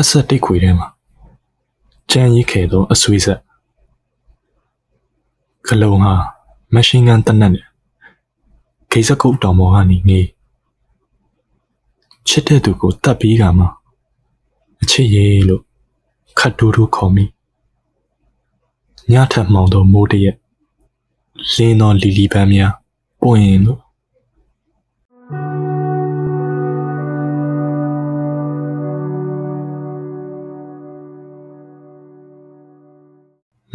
တ်ဆက်တိတ်ခွေထဲမှာကြံရိခဲသောအဆွေးဆက်ကလုံဟာမရှင်းဂန်တနက်နဲ့ဂိစကုတ်တောင်ပေါ်ကနေငေးချစ်တဲ့သူကိုတတ်ပြီးကမှအချစ်ရေးလို့ခတ်တူးတူးခေါ်မိညထက်မှောင်သောမိုးတရက်လင်းသောလီလီပန်းများပွင့်လို့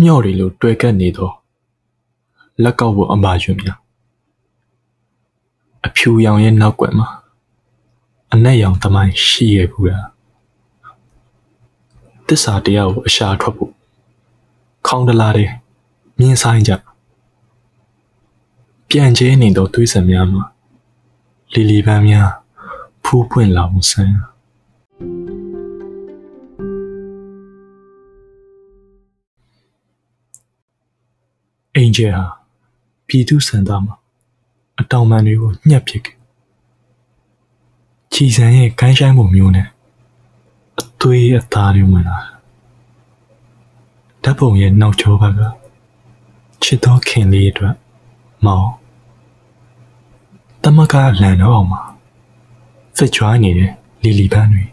မျော့ရီလိုတွေ့ကပ်နေသောလက်ကောက်ဝအမရွင်များအဖြူရောင်ရဲ့နောက်ွယ်မှာအနက်ရောင်သမိုင်းရှိရဘူးလားတစ္ဆာတရားကိုအရှာထွက်ဖို့ခေါင်းတလားတဲ့မြင်းဆိုင်ကြပြန်ကျဲနေသောသွေးစံများမှာလီလီပန်းများဖူးပွင့်လာမှုဆန်း အင်ဂျယ်ဟာပြည်သူစံသားမှာအတောင်ပံတွေကိုညှက်ပစ်ခဲ့ချီစံရဲ့ခိုင်းဆိုင်မှုမျိုးနဲ့အသွေးအသားတွေဝင်လာဓာတ်ပုံရဲ့နောက်ကျောဘက်ကချစ်တော်ခင်လေးအတွက်မောင်တမကအလံတော့အောင်မှာဖစ်ချွားနေတဲ့လီလီပန်းတွေ